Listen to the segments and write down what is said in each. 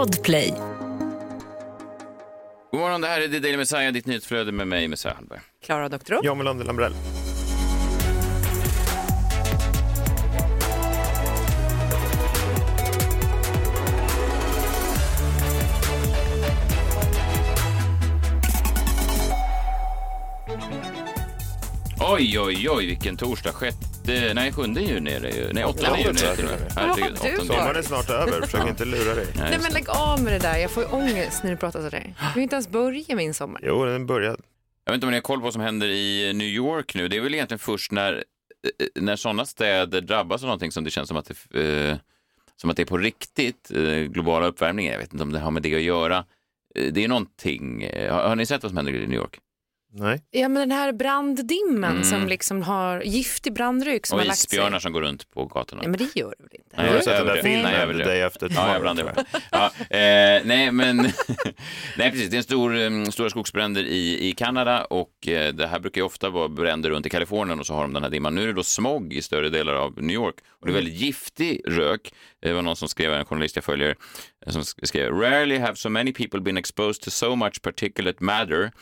Podplay. God morgon, det här är The Daily Messiah, ditt nyhetsflöde med mig, Messiah Hallberg. Klara Doktorow. John Melander Lambrell. Oj, oj, oj, vilken torsdag. Sjätte, nej, sjunde juni är det ju. Nej, åttonde juni är det nu. Herregud, Vad har du åttonde Sommaren är snart över, försök inte lura dig. Nej, Nej men lägg av med det där, jag får ju ångest när du pratar sådär. Jag vill inte ens börja min sommar. Jo, den började. Jag vet inte om ni har koll på vad som händer i New York nu. Det är väl egentligen först när, eh, när sådana städer drabbas av någonting som det känns som att det, eh, som att det är på riktigt, eh, globala uppvärmningen. Jag vet inte om det har med det att göra. Eh, Det är någonting, eh, har, har ni sett vad som händer i New York? Nej. Ja men den här branddimmen Mm. som liksom har giftig brandrök som Och har lagt sig. isbjörnar som går runt på gatorna. Nej men det gör det väl inte? Nej, Har jag sett den där filmen. Day After Ja, Tomorrow? jag blandar tror ihop. Ja, eh, nej, men nej, precis. Det är en stor, um, stora skogsbränder i, i Kanada och eh, det här brukar ju ofta vara bränder runt i Kalifornien och så har de den här dimman. Nu är det då smog i större delar av New York och det är väldigt giftig rök. Det var någon som skrev, en journalist jag följer, eh, som skrev “Rarely have so many people been exposed to so much particulate matter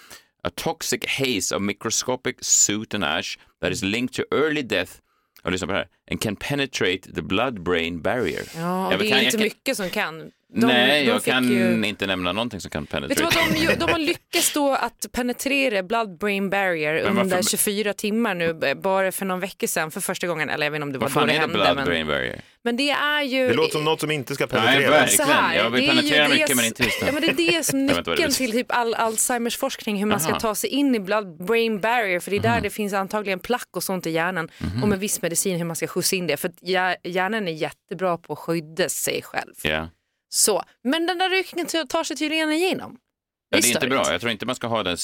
A toxic haze of microscopic soot and ash that is linked to early death och lyssna på det här. And can penetrate the blood-brain barrier. Ja, Jag det är kan- inte kan- mycket som kan. De, Nej, de jag kan ju... inte nämna någonting som kan Vet du penetrate. vad, de, de har lyckats då att penetrera blood-brain barrier Men varför- under 24 timmar nu, bara för någon vecka sedan för första gången, eller jag vet inte om det var då det hände. blood-brain Men, barrier? men det är ju... Det låter som något som inte ska Nej, penetreras. verkligen. så här, Jag vill det är ju penetrera det mycket, som- men inte just det. Ja, men det är det som nyckeln till typ all Alzheimers forskning, hur man ska ta sig in i blood-brain barrier, för det är Mhm. där det finns antagligen plack och sånt i hjärnan och med viss medicin hur man ska skjutsa in det, för hjärnan är jättebra på att skydda sig själv. Ja. Så, men den där rökningen tar sig tydligen igenom. Ja, det är inte bra. Jag tror inte man ska ha det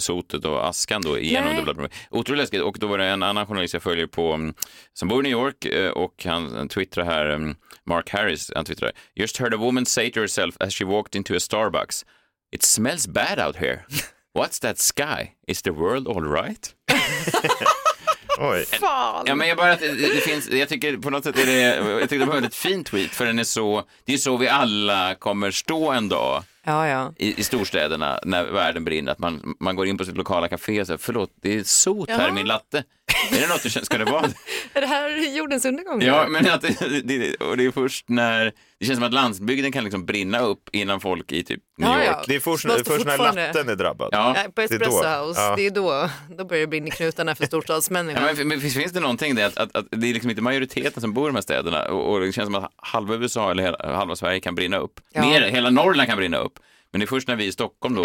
sotet och askan då igenom blood Otroligt läskigt. Och då var det en annan journalist jag följer på mm, som bor i New York eh, och han twittrar här, mm, Mark Harris, han twittrar Just heard a woman say to herself as she walked into a Starbucks It smells bad out here. What's that sky? Is the world all right? Oj. Fan. Ja, men jag bara att det, det finns, jag tycker på något sätt är det, jag tycker det var en väldigt fin tweet för den är så, det är så vi alla kommer stå en dag Ja, ja. i, i storstäderna när världen brinner, att man, man går in på sitt lokala café och säger förlåt, det är sot här i min latte. Är det något du känner, ska det vara? Är det här jordens undergång? Ja, men att det, det, och det är först när, det känns som att landsbygden kan liksom brinna upp innan folk i typ New Ja, York. ja. Det är först, först när latten är drabbad. Ja. På Det är Espresso då. House, Ja. det är då, då börjar det brinna i knutarna för Ja, storstadsmänniskorna. men, men finns, finns det någonting där att, att, att det är liksom inte majoriteten som bor i de här städerna och, och det känns som att halva USA eller hela, halva Sverige kan brinna upp. Ja. Mer, hela Norrland kan brinna upp. Men det är först när vi i Stockholm då,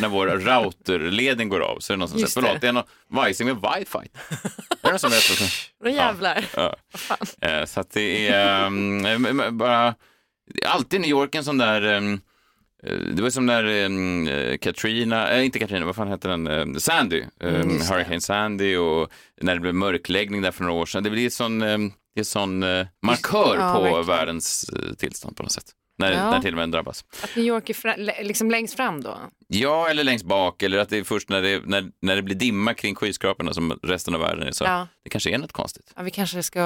när vår routerledning går av, så är det någon som Just säger förlåt, det. är någon vajsing med wifi. är det som som- Då jävlar. Ja. Eh, Så att det är um, bara, är alltid New York en sån där, eh, det var som när um, Katrina, äh, inte Katrina, vad fan hette den, um, Sandy, um, Mm. Hurricane Sandy och när det blev mörkläggning där för några år sedan. Det blir sån, um, det är sån uh, markör Ja, på verkligen. världens uh, tillstånd på något sätt. När, Ja. när till och med den drabbas. Att New York är fra, liksom längst fram då? Ja, eller längst bak, eller att det är först när det, när, när det blir dimma kring skyskraporna som resten av världen är så. Ja. Det kanske är något konstigt. Ja, vi kanske ska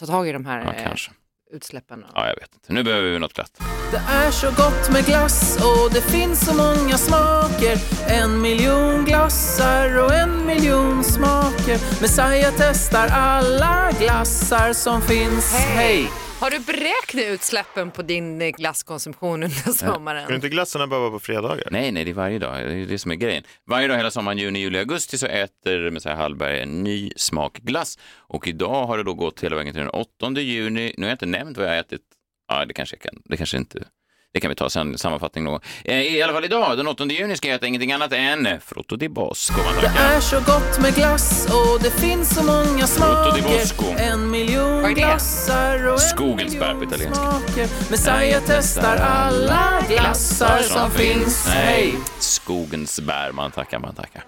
ta tag i de här Ja, eh, kanske. utsläppen. och- Ja, jag vet inte. Nu behöver vi något glatt. Det är så gott med glass och det finns så många smaker En miljon glassar och en miljon smaker Messiah testar alla glassar som finns Hej! Har du beräknat utsläppen på din eh, glasskonsumtion under sommaren? Ska inte glassarna bara vara på fredagar? Nej, nej, det är varje dag. Det är det som är grejen. Varje dag hela sommaren, juni, juli, augusti så äter Messiah Hallberg en ny smak glass. Och idag har det då gått hela vägen till den 8 juni. Nu har jag inte nämnt vad jag har ätit. Ja, det kanske jag kan. Det kanske inte. Det kan vi ta sen, sammanfattning någon eh, I alla fall idag, den 8 juni, ska jag äta ingenting annat än Frutto di Bosco. Man Det är så gott med glass och det finns så många Frutto di smaker Bosco. En miljon glassar och en Skogens bär på italienska. smaker Messiah testar alla glassar som finns Hej! Nej, skogens bär. Man tackar, man tackar.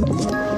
Ett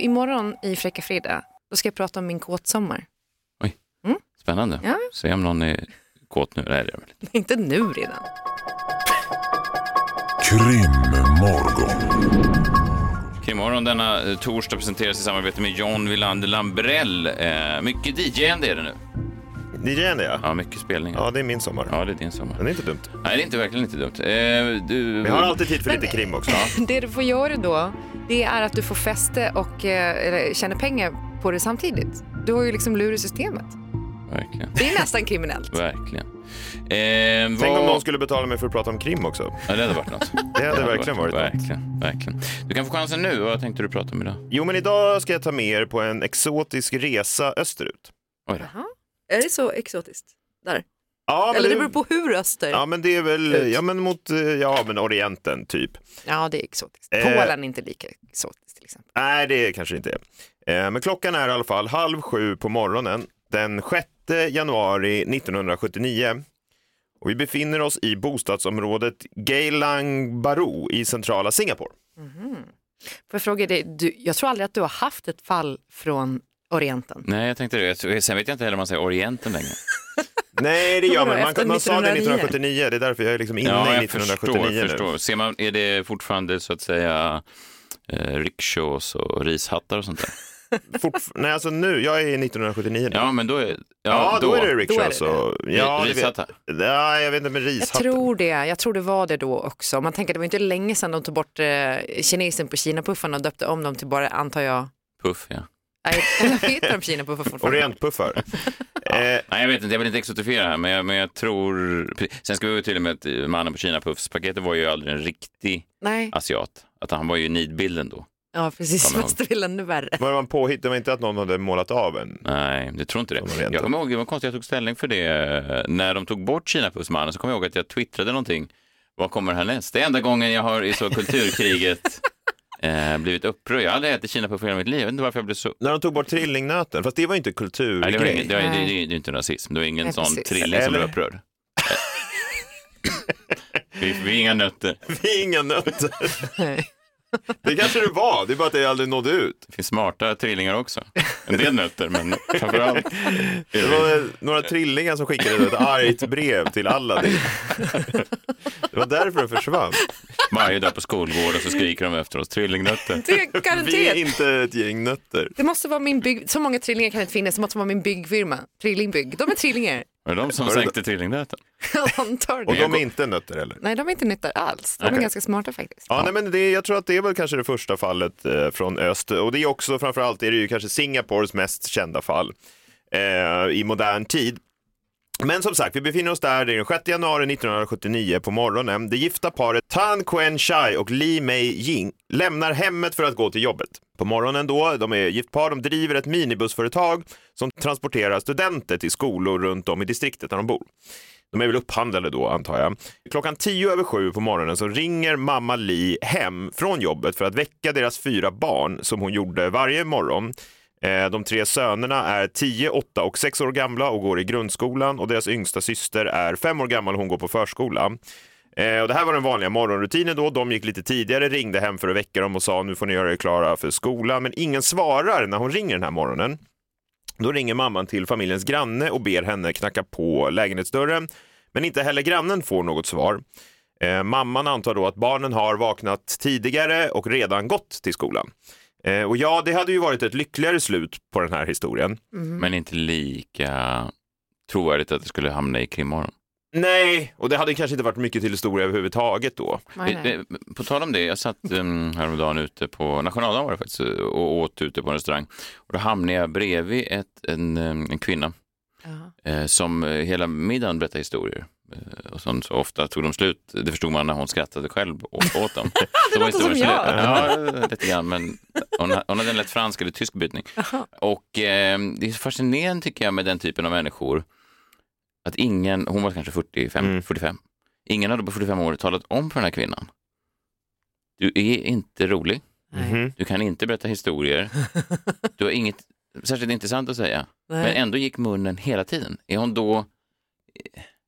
Imorgon i Fräcka Frida, då ska jag prata om min kåtsommar. Spännande. Ja. Se om någon är kåt nu. Nej, det är väl inte. Inte nu redan. Krimmorgon. Krimmorgon denna eh, torsdag presenteras i samarbete med John Wilander Lambrell. Eh, mycket DJ-ande är det nu. DJn ja. Ja, mycket spelningar. Ja, det är min sommar. Ja, det är din sommar. Den är inte dumt. Nej, det är inte verkligen inte dumt. Eh, du... Vi har alltid tid för lite krim också. Det du får göra då, det är att du får fäste och eh, tjäna pengar på det samtidigt. Du har ju liksom lurat systemet. Verkligen. Det är nästan kriminellt. Verkligen. Eh, Tänk vad- om någon skulle betala mig för att prata om krim också. Ja, det hade varit något. Det hade verkligen varit något. Verkligen, verkligen. Du kan få chansen nu. Vad tänkte du prata om idag? Jo, men idag ska jag ta med er på en exotisk resa österut. Oj då. Är det så exotiskt? Där. Ja, Eller det beror på hur öster. Ja, men det är väl, Ut. ja men mot, eh, ja men Orienten typ. Ja, det är exotiskt. Eh. Polen är inte lika exotiskt till exempel. Nej, det kanske inte är. Eh, Men klockan är i alla fall halv sju på morgonen den 6 januari 1979. Och vi befinner oss i bostadsområdet Geylang Baru i centrala Singapore. Får jag fråga dig, du, jag tror aldrig att du har haft ett fall från Orienten. Nej, jag tänkte det. Jag Sen vet jag inte heller om man säger Orienten längre. Nej, det gör man. Man, man sa det 1909? 1979, det är därför jag är liksom inne ja, i jag 1979 förstår. nu. förstår. Ser man, är det fortfarande så att säga eh, rickshaws och rishattar och sånt där? Fortf- Nej, alltså nu, jag är i 1979 nu. Ja, men då är, Ja, då, är det rickshaws. Då är det och- Ja, rishattar. Nej, jag vet inte med Jag rishatten. tror det, jag tror det var det då också. Man tänker att det var inte länge sedan de tog bort eh, kinesen på Kina-puffarna och döpte om dem till bara, antar jag, Puff, ja. Nej, vad heter de Kina-puffar fortfarande? Orientpuffar. eh, Nej, jag vet inte, jag vill inte exotifiera här, men jag, men jag tror... Sen ska vi vara tydliga med att eh, mannen på Kina-puffspaketet var ju aldrig en riktig Nej, asiat. Att han var ju nidbilden då. ja precis, fast det är väl ännu värre. var man påhitt? Det var inte att någon hade målat av en? Nej, det tror inte det. Jag kommer ihåg, det var konstigt jag tog ställning för det. När de tog bort Kina-puffsmannen så kommer jag ihåg att jag twittrade någonting. Vad kommer härnäst? Det är enda gången jag har i så kulturkriget eh, blivit upprörd. Jag har aldrig ätit Kina-puff i hela mitt liv. Jag vet inte varför jag blev så... När de tog bort trillingnöten, fast det var inte Nej, det, var kulturgrej. det, var, det, det, det är inte rasism. Det var ingen Nej, sån precis. trilling som blev upprörd. vi, vi är inga nötter. Vi är inga nötter. Nej. Det kanske det var, det är bara att det aldrig nådde ut. Det finns smarta trillingar också. En del nötter, men framförallt Det var några trillingar som skickade ett argt brev till Aladdin. Det var därför det försvann. varje dag på skolgården så skriker de efter oss. Trillingnötter. Det är Vi är inte ett gäng nötter. Det måste vara min bygg, så många trillingar kan det inte finnas, det måste vara min byggfirma, Trillingbygg. De är trillingar, Var det de som sänkte trillingnöten? jag antar Och de är inte nötter heller. Nej, de är inte nyttar alls. De är Okej. ganska smarta faktiskt. Ja, nej, men det, jag tror att det är väl kanske det första fallet eh, från öst. Och det är också framförallt är det ju kanske Singapores mest kända fall eh, i modern tid. Men som sagt, vi befinner oss där, det är den 6 januari 1979 på morgonen. Det gifta paret Tan Quen Chai och Li Mei Ying lämnar hemmet för att gå till jobbet. På morgonen då, de är gift par, de driver ett minibussföretag som transporterar studenter till skolor runt om i distriktet där de bor. De är väl upphandlade då antar jag. Klockan tio över sju på morgonen så ringer mamma Li hem från jobbet för att väcka deras fyra barn som hon gjorde varje morgon. Eh, de tre sönerna är 10, 8 och 6 år gamla och går i grundskolan och deras yngsta syster är 5 år gammal och hon går på förskola. Eh, Och det här var den vanliga morgonrutinen då. De gick lite tidigare, ringde hem för att väcka dem och sa nu får ni göra er klara för skolan. Men ingen svarar när hon ringer den här morgonen. Då ringer mamman till familjens granne och ber henne knacka på lägenhetsdörren. Men inte heller grannen får något svar. Eh, mamman antar då att barnen har vaknat tidigare och redan gått till skolan. Eh, och ja, det hade ju varit ett lyckligare slut på den här historien. Men inte lika trovärdigt att det skulle hamna i krimmorgon. Nej, och det hade kanske inte varit mycket till historia överhuvudtaget då. Nej, nej. Eh, eh, På tal om det, jag satt um, häromdagen ute på nationaldagen var det faktiskt och åt ute på en restaurang. Och då hamnade jag bredvid ett, en, em, en kvinna Jaha. eh, som eh, hela middagen berättade historier. Eh, och sen så ofta tog de slut, det förstod man när hon skrattade själv åt, åt dem. Var låter som slut. Ja, lite grann, men hon, hon hade en lätt fransk eller tysk brytning. Och eh, det är fascinerande tycker jag med den typen av människor, att ingen, hon var kanske 45, Mm. 45, ingen hade på 45 år talat om för den här kvinnan. Du är inte rolig. Mhm. Du kan inte berätta historier. Du har inget särskilt intressant att säga. Nej. Men ändå gick munnen hela tiden. Är hon då...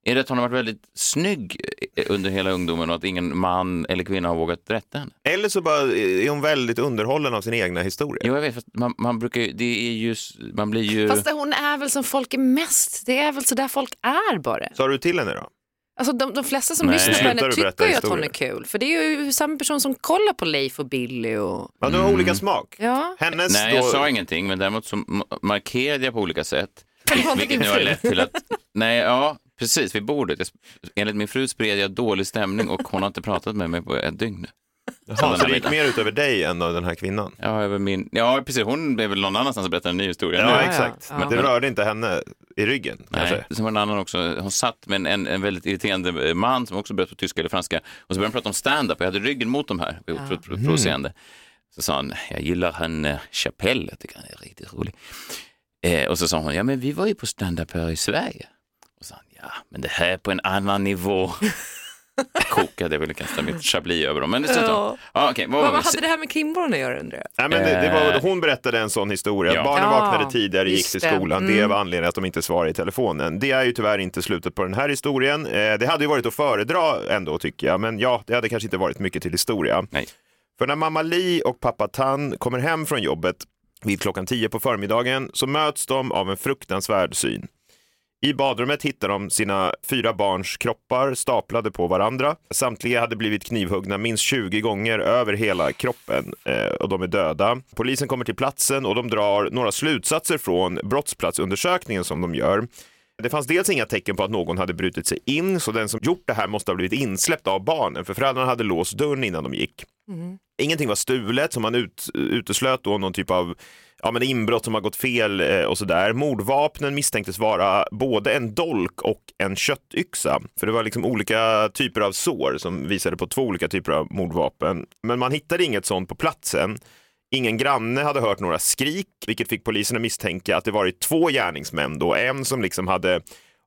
Är det att hon har varit väldigt snygg under hela ungdomen och att ingen man eller kvinna har vågat rätta henne? Eller så bara är hon väldigt underhållen av sina egna historier. Jo, jag vet, man, man brukar ju, det är ju, man blir ju... Fast hon är väl som folk är mest. Det är väl så där folk är bara. Sa du till henne då? Alltså de, de flesta som Nej. lyssnar på henne tycker ju att hon är kul. För det är ju samma person som kollar på Leif och Billy och... Ja, du har olika smak. Ja. Hennes Nej, då... jag sa ingenting, men däremot så ma- markerade jag på olika sätt. Vilket nu har lett till att, nej, ja, precis, vid bordet. Jag, enligt min fru spred jag dålig stämning och hon har inte pratat med mig på ett dygn. Jaha, så det gick mer ut över dig än av den här kvinnan? Ja, över min, ja precis, hon är väl någon annanstans och berättar en ny historia Ja, nu. ja, exakt. ja. Men det rörde inte henne i ryggen kanske? Nej, sen var det en annan också, hon satt med en, en, väldigt irriterande man som också berättade på tyska eller franska och så började de prata om stand-up och jag hade ryggen mot dem här, det var otroligt Mm. provocerande. Så sa han, jag gillar han eh, Chappelle, jag tycker han är riktigt rolig. Eh, och så sa hon, ja men vi var ju på stand-up här i Sverige. Och så sa han, ja men det här är på en annan nivå. Jag kokade, jag ville kasta mitt chablis över dem. Men det strunt Ja. ja, okej, vad Vad, var vad vi? hade det här med krimborren att göra undrar jag? Nej, men det, det var, Eh. hon berättade en sån historia. Ja. Barnen Ja, vaknade tidigare, gick till det. skolan. Det Mm. var anledningen att de inte svarade i telefonen. Det är ju tyvärr inte slutet på den här historien. Eh, det hade ju varit att föredra ändå tycker jag, men ja, det hade kanske inte varit mycket till historia. Nej. För när mamma Li och pappa Tan kommer hem från jobbet vid klockan 10 på förmiddagen så möts de av en fruktansvärd syn. I badrummet hittar de sina fyra barns kroppar staplade på varandra. Samtliga hade blivit knivhuggna minst 20 gånger över hela kroppen eh, och de är döda. Polisen kommer till platsen och de drar några slutsatser från brottsplatsundersökningen som de gör. Det fanns dels inga tecken på att någon hade brutit sig in, så den som gjort det här måste ha blivit insläppt av barnen, för föräldrarna hade låst dörren innan de gick. Ingenting var stulet, så man ut, uteslöt då någon typ av ja, men inbrott som har gått fel eh, och sådär. Mordvapnen misstänktes vara både en dolk och en köttyxa. För det var liksom olika typer av sår som visade på två olika typer av mordvapen. Men man hittade inget sånt på platsen. Ingen granne hade hört några skrik, vilket fick polisen att misstänka att det varit två gärningsmän då. En som liksom hade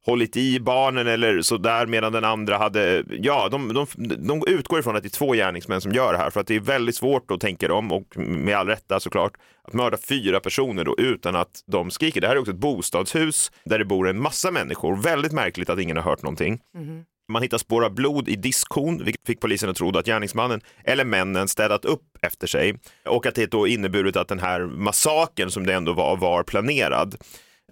hållit i barnen eller så där medan den andra hade, ja, de, de, de utgår ifrån att det är två gärningsmän som gör det här för att det är väldigt svårt att tänka dem och med all rätta såklart att mörda fyra personer då utan att de skriker. Det här är också ett bostadshus där det bor en massa människor. Väldigt märkligt att ingen har hört någonting. Man hittar spår av blod i diskhon, vilket fick polisen att tro att gärningsmannen eller männen städat upp efter sig och att det då inneburit att den här massakern som det ändå var, var planerad.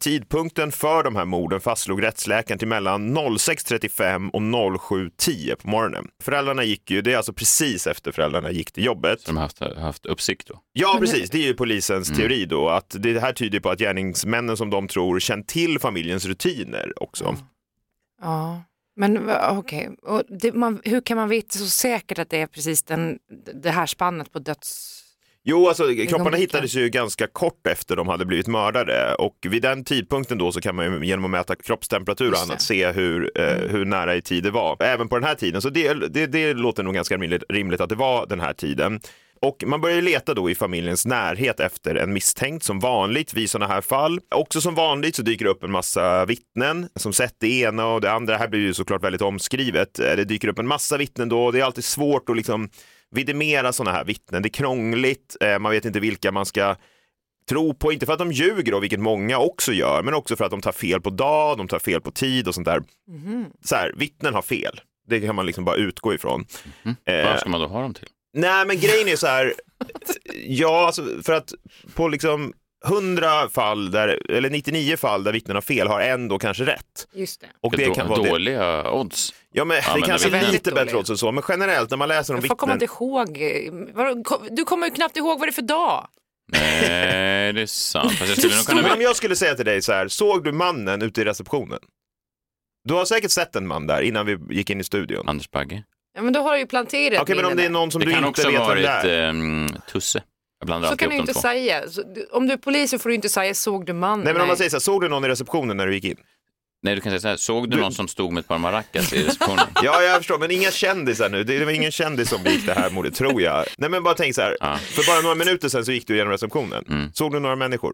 Tidpunkten för de här morden fastslog rättsläkaren till mellan 06.35 och 07.10 på morgonen. Föräldrarna gick ju, det är alltså precis efter föräldrarna gick till jobbet. Så de har haft, haft uppsikt då. Ja, precis. Det är ju polisens teori då, att det här tyder på att gärningsmännen som de tror känt till familjens rutiner också. Ja, men okej. Och det, man, hur kan man veta så säkert att det är precis den, det här spannet på döds... Jo, alltså kropparna hittades ju ganska kort efter de hade blivit mördade och vid den tidpunkten då så kan man ju genom att mäta kroppstemperatur och annat se hur, eh, hur nära i tid det var. Även på den här tiden, så det, det, det låter nog ganska rimligt, rimligt att det var den här tiden. Och man börjar ju leta då i familjens närhet efter en misstänkt som vanligt vid sådana här fall. Också som vanligt så dyker det upp en massa vittnen som sett det ena och det andra. Det här blir ju såklart väldigt omskrivet. Eh, Det dyker upp en massa vittnen då. Det är alltid svårt att liksom vidimera sådana här vittnen. Det är krångligt. eh, Man vet inte vilka man ska tro på, inte för att de ljuger då, vilket många också gör, men också för att de tar fel på dag, de tar fel på tid och sånt där. Så här, vittnen har fel. Det kan man liksom bara utgå ifrån. Eh, Vad ska man då ha dem till? Nej, men grejen är så här. ja, alltså för att på liksom 100 fall, där, eller 99 fall där vittnen har fel har en då kanske rätt. Just det. Och det Då- kan vara det. dåliga odds. Ja, men Ja, det men kanske det är lite jag. bättre odds än så, men generellt när man läser om Jag får komma vittnen. inte ihåg. eh, Du kommer ju knappt ihåg vad det är för dag. Nej, det är sant. Fast jag skulle nog kunna... Men om jag skulle säga till dig så här, såg du mannen ute i receptionen? Du har säkert sett en man där innan vi gick in i studion. Anders Bagge. Ja, men då har du ju planterat Okej, men om det är någon som Det du kan inte också vet ha vem det varit är. ehm, Tusse. Jag blandar Så kan du inte säga. Så, om du är polis så får du inte säga såg du mannen. Nej, men om man säger så här, såg du någon i receptionen när du gick in? Nej, du kan säga så här. Såg du Du- någon som stod med ett par maracas i receptionen? Ja, jag förstår, men inga kändisar nu. Det var ingen kändis som begick det här mordet, tror jag. Nej, men bara tänk så här, Ja. för bara några minuter sedan så gick du genom receptionen. Mm. Såg du några människor?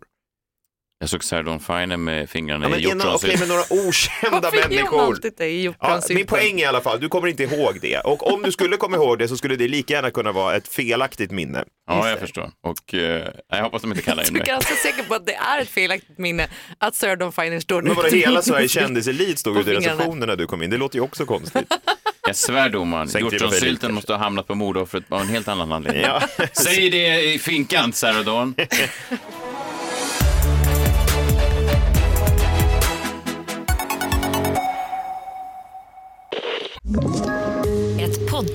Jag såg Sarah Dawn Finer med fingrarna Ja, men i ena, okej, hjortronsylt. men några okända människor. det i Ja, min poäng är i alla fall, du kommer inte ihåg det. Och om du skulle komma ihåg det så skulle det lika gärna kunna vara ett felaktigt minne. Ja, jag förstår. Och eh, jag hoppas de inte kallar in Du är mig. ganska säker på att det är ett felaktigt minne att Sarah Dawn Finer står Men vadå, ute hela Sveriges kändiselit stod ute i receptionen när du kom in. Det låter ju också konstigt. Jag svär domaren, det hjortronsylten måste ha hamnat på mordoffret av en helt annan anledning. Ja. Säg det i finkan, Sarah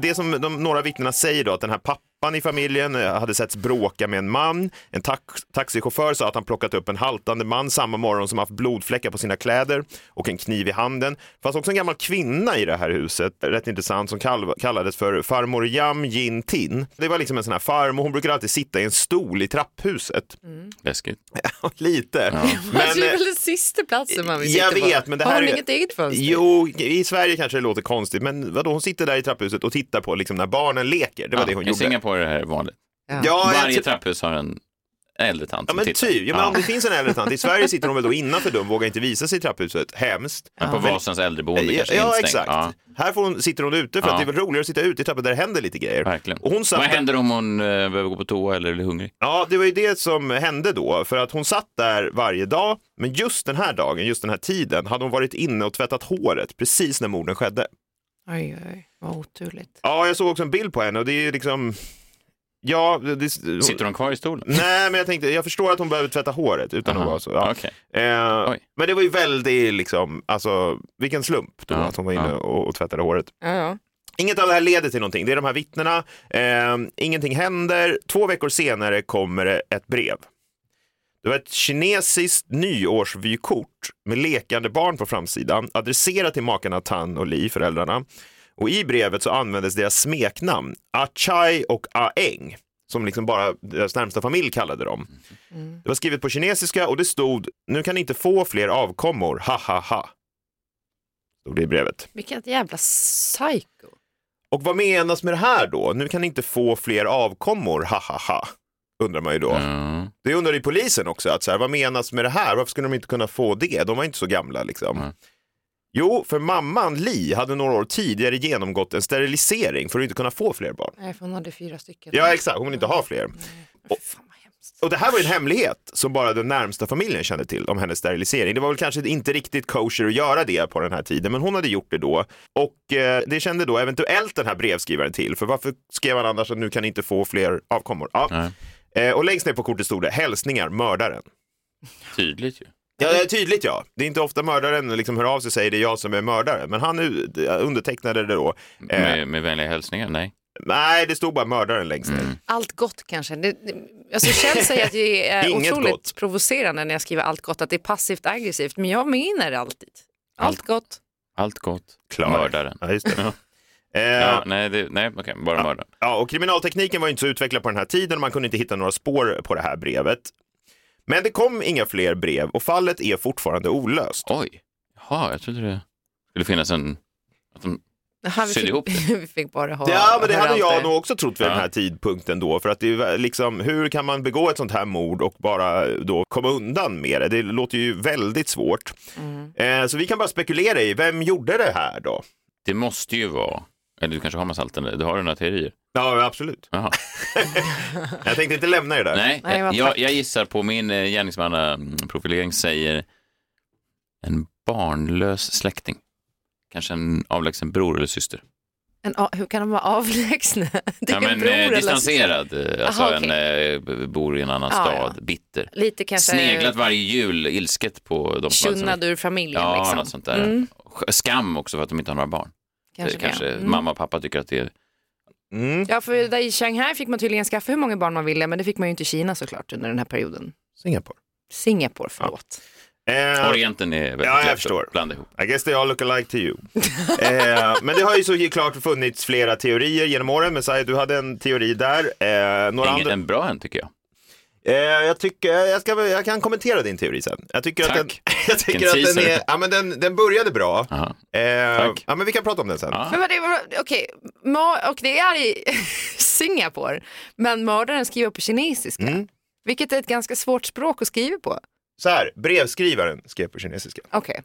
Det som de, några vittnena säger då, att den här pappan i familjen eh, hade setts bråka med en man. En tax, taxichaufför sa att han plockat upp en haltande man samma morgon som haft blodfläckar på sina kläder och en kniv i handen. Det fanns också en gammal kvinna i det här huset, rätt intressant, som kall, kallades för farmor Yam Yin Tin. Det var liksom en sån här farmor, hon brukade alltid sitta i en stol i trapphuset. Läskigt. Lite. Men, Men, det är eh, väl den sista platsen man vill jag sitta på. vet, men det Har här hon är- inget eget fönster? Jo, i Sverige kanske det låter konstigt, men vadå, hon sitter där i trapphuset och tittar på liksom när barnen leker. Det var det hon gjorde. Är det här vanligt. Ja. Ja, Varje trapphus har en äldre tant Ja som men tittar. typ, ja, men Ja. om det finns en äldre tant, i Sverige sitter hon väl då innanför dörren, vågar inte visa sig i trapphuset, hemskt. Men på Vasans äldreboende Ja, kanske ja instängt. exakt. Ja, Här får hon, sitter hon ute för Ja. att det är väl roligare att sitta ute i trappor där det händer lite grejer. verkligen. Och hon satt Vad där- händer om hon eh, behöver gå på toa eller är hungrig? Ja, det var ju det som hände då, för att hon satt där varje dag, men just den här dagen, just den här tiden, hade hon varit inne och tvättat håret precis när morden skedde. Oj, oj, vad oturligt. Ja, jag såg också en bild på henne och det är ju liksom, ja, det, Sitter hon kvar i stolen? Nej, men jag tänkte, jag förstår att hon behöver tvätta håret utan att Jaha, vara så. Ja. okej. Eh, men det var ju väldigt, liksom, alltså, vilken slump då Ja, att hon var inne ja. och, och tvättade håret. Ja, ja. Inget av det här leder till någonting. Det är de här vittnena. Eh, ingenting händer. Två veckor senare kommer det ett brev. Det var ett kinesiskt nyårsvykort med lekande barn på framsidan, adresserat till makarna Tan och Li, föräldrarna. Och i brevet så användes deras smeknamn, Achai och Aeng, som liksom bara deras närmsta familj kallade dem. Det var skrivet på kinesiska och det stod, nu kan ni inte få fler avkommor, ha ha ha. Stod det i brevet. Vilket jävla psycho. Och vad menas med det här då? Nu kan ni inte få fler avkommor, ha ha ha. Undrar man ju då. Ja. Det undrar ju polisen också, att så här, vad menas med det här? Varför skulle de inte kunna få det? De var inte så gamla liksom. Nej. Jo, för mamman Li hade några år tidigare genomgått en sterilisering för att inte kunna få fler barn. Nej, för hon hade fyra stycken. Ja, exakt. Hon vill inte ha fler. Hemskt. Och det här var ju en hemlighet som bara den närmsta familjen kände till om hennes sterilisering. Det var väl kanske inte riktigt kosher att göra det på den här tiden, men hon hade gjort det då. Och eh, det kände då eventuellt den här brevskrivaren till, för varför skrev han annars att nu kan ni inte få fler avkommor? Ja. Eh, och längst ner på kortet stod det hälsningar, mördaren. Tydligt ju. Ja, det är tydligt ja. Det är inte ofta mördaren liksom hör av sig och säger det är jag som är mördare, men han undertecknade det då. Eh, Med, med vänliga hälsningar? Nej. nej, det stod bara mördaren längst ner. Allt gott kanske. Det, det, alltså Kjell säger att det är otroligt gott. provocerande när jag skriver allt gott, att det är passivt aggressivt. Men jag menar det alltid. Allt gott. Allt gott. Klar. Mördaren. Ja, just det. Eh, Ja, nej, det, nej okej, bara mördaren. Ja, och kriminaltekniken var ju inte så utvecklad på den här tiden och man kunde inte hitta några spår på det här brevet. Men det kom inga fler brev och fallet är fortfarande olöst. Oj, jaha, jag trodde det skulle finnas en... Att de, Jaha, vi, fick, ihop det. vi fick bara ha Ja, men det hade jag det. nog också trott vid Ja. den här tidpunkten då, för att det är liksom, hur kan man begå ett sånt här mord och bara då komma undan med det? Det låter ju väldigt svårt. Mm. Eh, så vi kan bara spekulera i, vem gjorde det här då? det måste ju vara... Eller du kanske har massa alternativ. Du har några teorier? Ja, absolut. Jaha. Jag tänkte inte lämna det där. Nej, jag, jag gissar på min eh, gärningsmannaprofilering säger en barnlös släkting. Kanske en avlägsen bror eller syster. En, hur kan de vara avlägsna? Det är Ja, en men bror eh, eller distanserad, eh, alltså Aha, en eh, bor i en annan Ja, stad, ja. bitter. Lite kanske Sneglat varje jul, ilsket på de som tjunnad ur familjen. Ja, liksom. något sånt där. Mm, Skam också för att de inte har några barn. Kanske Kanske, det. kanske Mm. mamma och pappa tycker att det är Mm. Ja, för där i Shanghai fick man tydligen skaffa hur många barn man ville, men det fick man ju inte i Kina såklart under den här perioden. Singapore. Singapore, förlåt. Eh, Orienten är väldigt Ja, jag lätt förstår. att blanda ihop. I guess they all look alike to you. eh, men det har ju såklart funnits flera teorier genom åren. Messiah, du hade en teori där. Eh, några Ingen, andra... en bra en tycker jag. Eh, jag, tycker, jag, ska, jag kan kommentera din teori sen. Jag tycker att den, Tack. jag tycker Vilken att den, teaser. är, ja, men den, den började bra. Aha. Eh, Tack. ja, men vi kan prata om den sen. Ja. Men vad det, vad- okej, ma- och det är i Singapore, men mördaren skriver på kinesiska. Mm. Vilket är ett ganska svårt språk att skriva på. Så här, brevskrivaren skrev på kinesiska. Okej.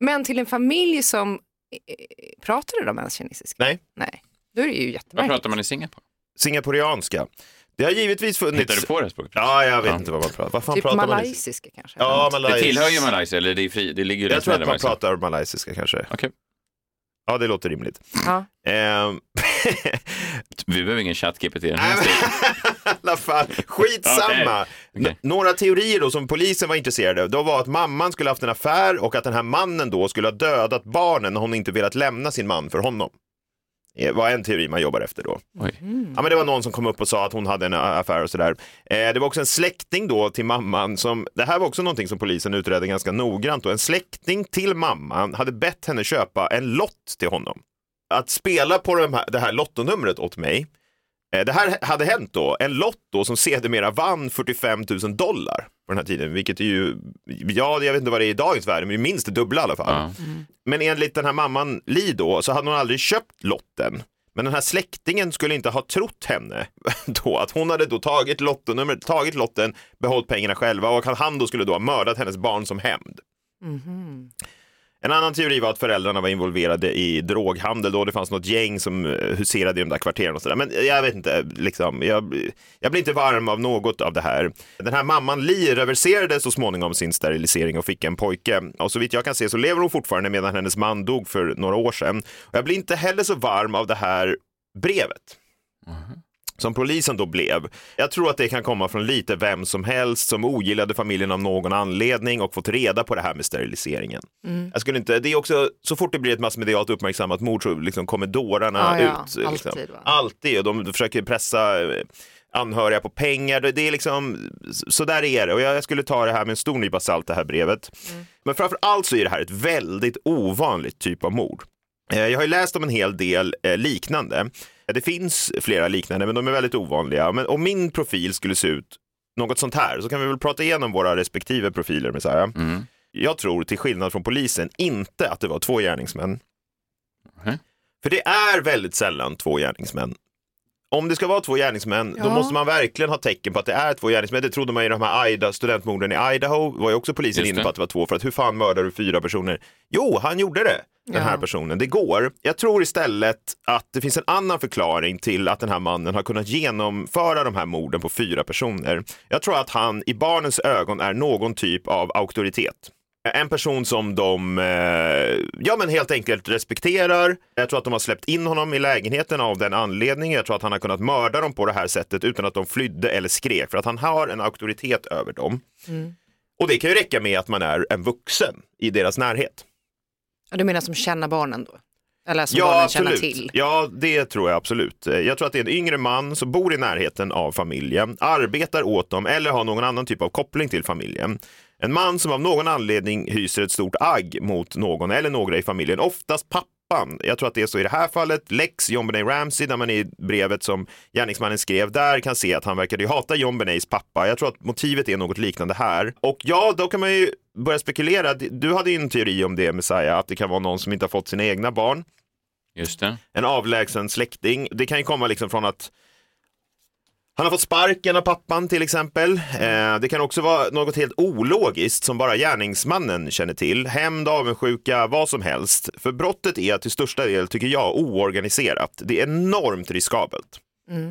Men till en familj som, eh, pratar de ens kinesiska? Nej. Nej, då är det ju Vad jättemärkligt. pratar man i Singapore? Singaporianska. Det har givetvis funnits... Hittar du på det språket? Ja, jag vet Ja. inte vad man pratar. Vad fan Typ pratar man i? malaysiska kanske? Ja, Det malajs... tillhör ju Malaysia, eller det, är fri, det ligger ju Jag tror att man Malaysia. pratar malaysiska kanske. Okej. Ja, det låter rimligt. Ja. Ehm, Vi behöver ingen ChatGPT. Nej, men- I alla fall, skitsamma. Okej. N- Några teorier då som polisen var intresserade av, då var att mamman skulle haft en affär och att den här mannen då skulle ha dödat barnen när hon inte velat lämna sin man för honom. Det var en teori man jobbar efter då. Oj. Ja, men det var någon som kom upp och sa att hon hade en affär och sådär. Eh, det var också en släkting då till mamman som, det här var också någonting som polisen utredde ganska noggrant då. En släkting till mamman hade bett henne köpa en lott till honom. Att spela på de här, det här lottonumret åt mig, eh, det här hade hänt då, en lott då som sedermera vann 45 000 dollar på den här tiden, vilket är ju, ja jag vet inte vad det är i dagens värde, men det är minst det dubbla i alla fall. Ja. Men enligt den här mamman Li då, så hade hon aldrig köpt lotten. Men den här släktingen skulle inte ha trott henne då, att hon hade då tagit lottonumret, tagit lotten, behållit pengarna själva och att han då skulle då ha mördat hennes barn som hämnd. En annan teori var att föräldrarna var involverade i droghandel då. Det fanns något gäng som eh, huserade i de där kvarteren och sådär. Men jag vet inte, liksom, jag, jag blir inte varm av något av det här. Den här mamman Li reverserade så småningom sin sterilisering och fick en pojke. Och så vitt jag kan se så lever hon fortfarande medan hennes man dog för några år sedan. Och jag blir inte heller så varm av det här brevet mhm som polisen då blev. Jag tror att det kan komma från lite vem som helst som ogillade familjen av någon anledning och fått reda på det här med steriliseringen. Jag skulle inte, det är också, så fort det blir ett massmedialt uppmärksammat mord så liksom kommer dårarna Ja, ja, ut. Liksom. alltid, va? Alltid, och de försöker pressa eh, anhöriga på pengar. Det är liksom, så där är det. Och jag skulle ta det här med en stor nypa salt, det här brevet. Men framför allt så är det här ett väldigt ovanligt typ av mord. Eh, Jag har ju läst om en hel del eh, liknande. Det finns flera liknande, men de är väldigt ovanliga. Men om min profil skulle se ut något sånt här, så kan vi väl prata igenom våra respektive profiler, Messiah. Mm. Jag tror, till skillnad från polisen, inte att det var två gärningsmän. Mhm. För det är väldigt sällan två gärningsmän. Om det ska vara två gärningsmän, då Ja. måste man verkligen ha tecken på att det är två gärningsmän. Det trodde man i de här Ida, studentmorden i Idaho, var ju också polisen inne på att det var två, för att hur fan mördar du fyra personer? Jo, han gjorde det, den här Ja. personen. Det går. Jag tror istället att det finns en annan förklaring till att den här mannen har kunnat genomföra de här morden på fyra personer. Jag tror att han i barnens ögon är någon typ av auktoritet. En person som de eh, ja, men helt enkelt respekterar. Jag tror att de har släppt in honom i lägenheten av den anledningen. Jag tror att han har kunnat mörda dem på det här sättet utan att de flydde eller skrek. För att han har en auktoritet över dem. Och det kan ju räcka med att man är en vuxen i deras närhet. Ja, Du menar som känner barnen då? Eller som Ja, barnen absolut. känner till? Ja, det tror jag absolut. Jag tror att det är en yngre man som bor i närheten av familjen, arbetar åt dem eller har någon annan typ av koppling till familjen. En man som av någon anledning hyser ett stort agg mot någon eller några i familjen, oftast pappan. Jag tror att det är så i det här fallet. Lex John Benet Ramsey, där man i brevet som gärningsmannen skrev där kan se att han verkade ju hata John Benets pappa. Jag tror att motivet är något liknande här. Och ja, då kan man ju börja spekulera. Du hade ju en teori om det, Messiah, att det kan vara någon som inte har fått sina egna barn Just det. en avlägsen släkting. Det kan ju komma liksom från att han har fått sparken av pappan till exempel. Eh, det kan också vara något helt ologiskt som bara gärningsmannen känner till. Hämnd, avundsjuka, vad som helst. För brottet är till största del, tycker jag, oorganiserat. Det är enormt riskabelt.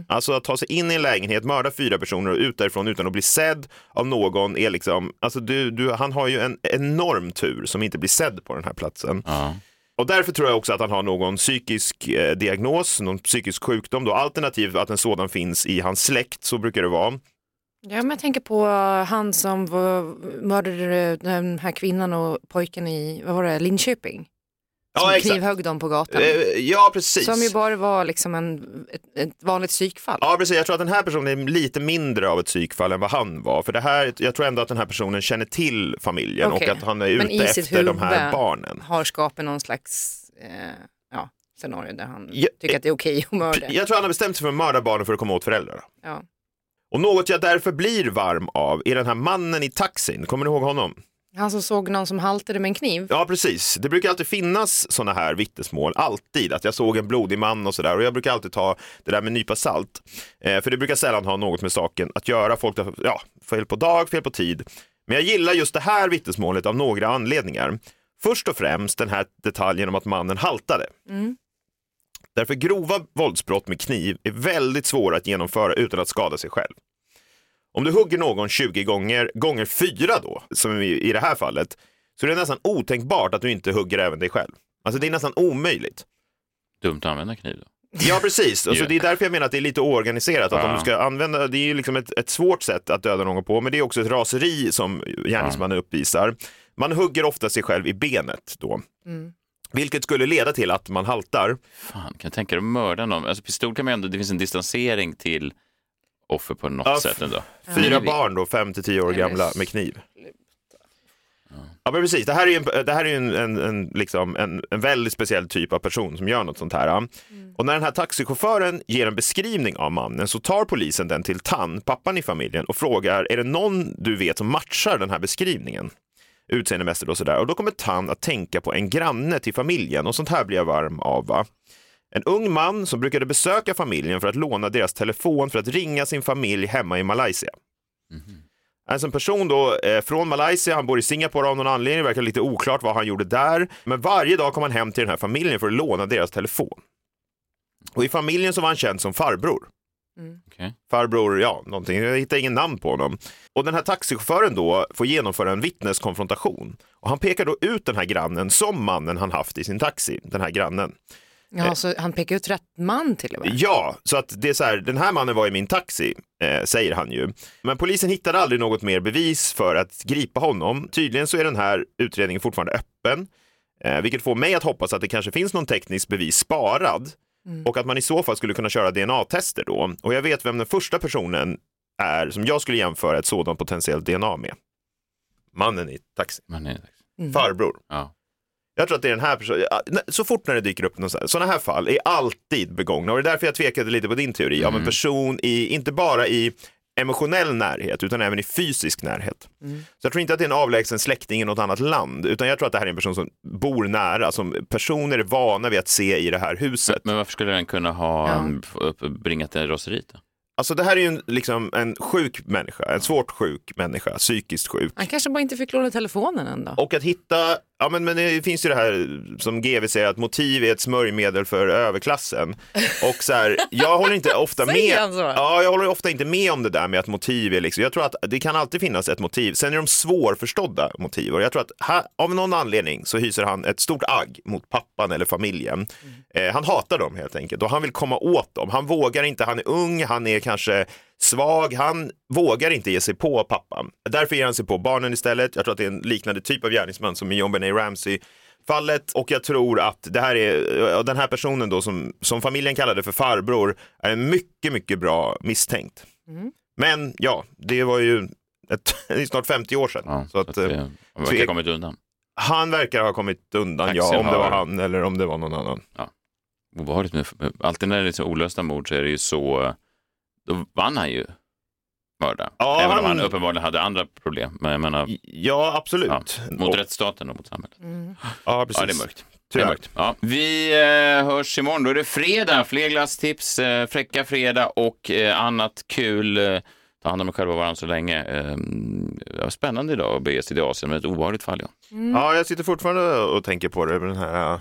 Alltså att ta sig in i en lägenhet, mörda fyra personer och ut därifrån utan att bli sedd av någon är liksom, alltså du, du, han har ju en enorm tur som inte blir sedd på den här platsen. Ja. Och därför tror jag också att han har någon psykisk eh, diagnos, någon psykisk sjukdom då, alternativt att en sådan finns i hans släkt, så brukar det vara. Ja, men jag tänker på han som var, mördade den här kvinnan och pojken i, vad var det, Linköping? Ja, som exakt. knivhögg dem på gatan. Eh, ja, precis. Som ju bara var liksom en, ett, ett vanligt psykfall. Ja, precis. Jag tror att den här personen är lite mindre av ett psykfall än vad han var. För det här, jag tror ändå att den här personen känner till familjen Okej. och att han är Men i ute efter de här barnen. Har skapat någon slags eh, ja, scenario där han Ja, tycker att det är okej att mörda. Jag tror han har bestämt sig för att mörda barnen för att komma åt föräldrarna. Ja. Och något jag därför blir varm av är den här mannen i taxin. Kommer ni ihåg honom? Han som såg någon som haltade med en kniv. Ja, precis. Det brukar alltid finnas sådana här vittnesmål, alltid. Att jag såg en blodig man och sådär. Och jag brukar alltid ta det där med en nypa salt. Eh, för det brukar sällan ha något med saken att göra. Folk har ja, fel på dag, fel på tid. Men jag gillar just det här vittnesmålet av några anledningar. Först och främst den här detaljen om att mannen haltade. Mm. Därför grova våldsbrott med kniv är väldigt svåra att genomföra utan att skada sig själv. Om du hugger någon 20 gånger, gånger 4 då, som i, i det här fallet, så är det nästan otänkbart att du inte hugger även dig själv. Alltså det är nästan omöjligt. Dumt att använda kniv då. Ja, precis. Alltså, Ja. det är därför jag menar att det är lite oorganiserat. Att om Ja. du ska använda, det är ju liksom ett, ett svårt sätt att döda någon på, men det är också ett raseri som gärningsmannen uppvisar. Man hugger ofta sig själv i benet då. Mm. Vilket skulle leda till att man haltar. Fan, kan jag tänka dig att mörda någon? Alltså pistol kan man ändå, det finns en distansering till offer på något Ja, sätt ändå. Fyra barn då, fem till tio år gamla med kniv. Ja men precis, det här är ju en, det här är ju en, en, en, liksom en, en väldigt speciell typ av person som gör något sånt här. Och när den här taxichauffören ger en beskrivning av mannen så tar polisen den till Tan, pappan i familjen, och frågar är det någon du vet som matchar den här beskrivningen? Utseendemässigt och sådär. Och då kommer Tan att tänka på en granne till familjen och sånt här blir jag varm av. Va? En ung man som brukade besöka familjen för att låna deras telefon för att ringa sin familj hemma i Malaysia. Alltså en person då eh, från Malaysia, han bor i Singapore av någon anledning, det verkar lite oklart vad han gjorde där. Men varje dag kom han hem till den här familjen för att låna deras telefon. Och i familjen så var han känd som farbror. Okej. Farbror, ja, någonting, jag hittar ingen namn på honom. Och den här taxichauffören då får genomföra en vittneskonfrontation. Och han pekar då ut den här grannen som mannen han haft i sin taxi, den här grannen. Ja, så han pekar ut rätt man till och med. Ja, så att det är så här, den här mannen var i min taxi, eh, säger han ju. Men polisen hittade aldrig något mer bevis för att gripa honom. Tydligen så är den här utredningen fortfarande öppen, eh, vilket får mig att hoppas att det kanske finns någon teknisk bevis sparad och att man i så fall skulle kunna köra DNA-tester då. Och jag vet vem den första personen är som jag skulle jämföra ett sådant potentiellt DNA med. Mannen i taxi, Man är, farbror. ja. Jag tror att det är den här personen, så fort när det dyker upp sådana här fall är alltid begångna och det är därför jag tvekade lite på din teori av en person i, inte bara i emotionell närhet utan även i fysisk närhet. Så jag tror inte att det är en avlägsen släkting i något annat land utan jag tror att det här är en person som bor nära, som personer är vana vid att se i det här huset. Men varför skulle den kunna ha Ja. bringat en raseriet då? Alltså det här är ju en, liksom en sjuk människa, en svårt sjuk människa, psykiskt sjuk. Han kanske bara inte fick låna telefonen än då. Och att hitta, ja men, men det finns ju det här som GV säger att motiv är ett smörjmedel för överklassen. Och så här, jag håller inte ofta med. Ja, jag håller ofta inte med om det där med att motiv är liksom, jag tror att det kan alltid finnas ett motiv. Sen är de svårförstådda motiv och jag tror att här, av någon anledning så hyser han ett stort agg mot pappan eller familjen. Eh, han hatar dem helt enkelt och han vill komma åt dem. Han vågar inte, han är ung, han är kanske svag, han vågar inte ge sig på pappan. Därför ger han sig på barnen istället. Jag tror att det är en liknande typ av gärningsman som i John Benet Ramsey fallet och jag tror att det här är, den här personen då som, som familjen kallade för farbror är en mycket, mycket bra misstänkt. Men ja, det var ju ett, det är snart 50 år sedan. Ja, så att, eh, det, man verkar ha kommit undan. han verkar ha kommit undan, ja, Axel om det var har- han eller om det var någon annan. Obehagligt med, alltid när det är liksom olösta mord så är det ju så, då vann han ju mörda. Ja, Även om han- uppenbarligen hade andra problem. Men jag menar, Ja, absolut. ja, mot Och- rättsstaten och mot samhället. Ja, precis. Ja, det är mörkt. Tyvärr. Ja. Vi eh, hörs imorgon. Då är det fredag. Fler glasstips, eh, fräcka fredag och eh, annat kul. Eh, ta hand om er själva och varandra så länge. Eh, spännande idag att bege sig till Asien, men ett obehagligt fall. Ja. Ja, jag sitter fortfarande och tänker på det. med Den här...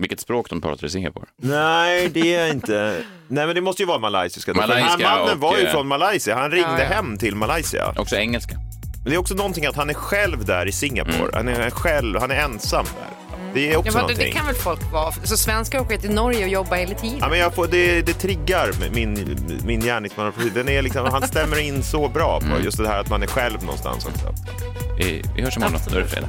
Vilket språk de pratar i Singapore. Nej, det är inte. Nej, men det måste ju vara malaysiska. Malaysiska den här mannen och, var ju eh, från Malaysia. Han ringde Ja, ja. hem till Malaysia. Också engelska. Men det är också någonting att han är själv där i Singapore. Han är själv, han är ensam där. Det är också Ja, det, någonting. det kan väl folk vara. Så svenskar åker till Norge och jobbar hela tiden. Ja, men jag får, det, det triggar min, min gärningsmannaprofil. Den är liksom, han stämmer in så bra på just det här att man är själv någonstans också. Vi, vi hörs imorgon. Då är det fredag.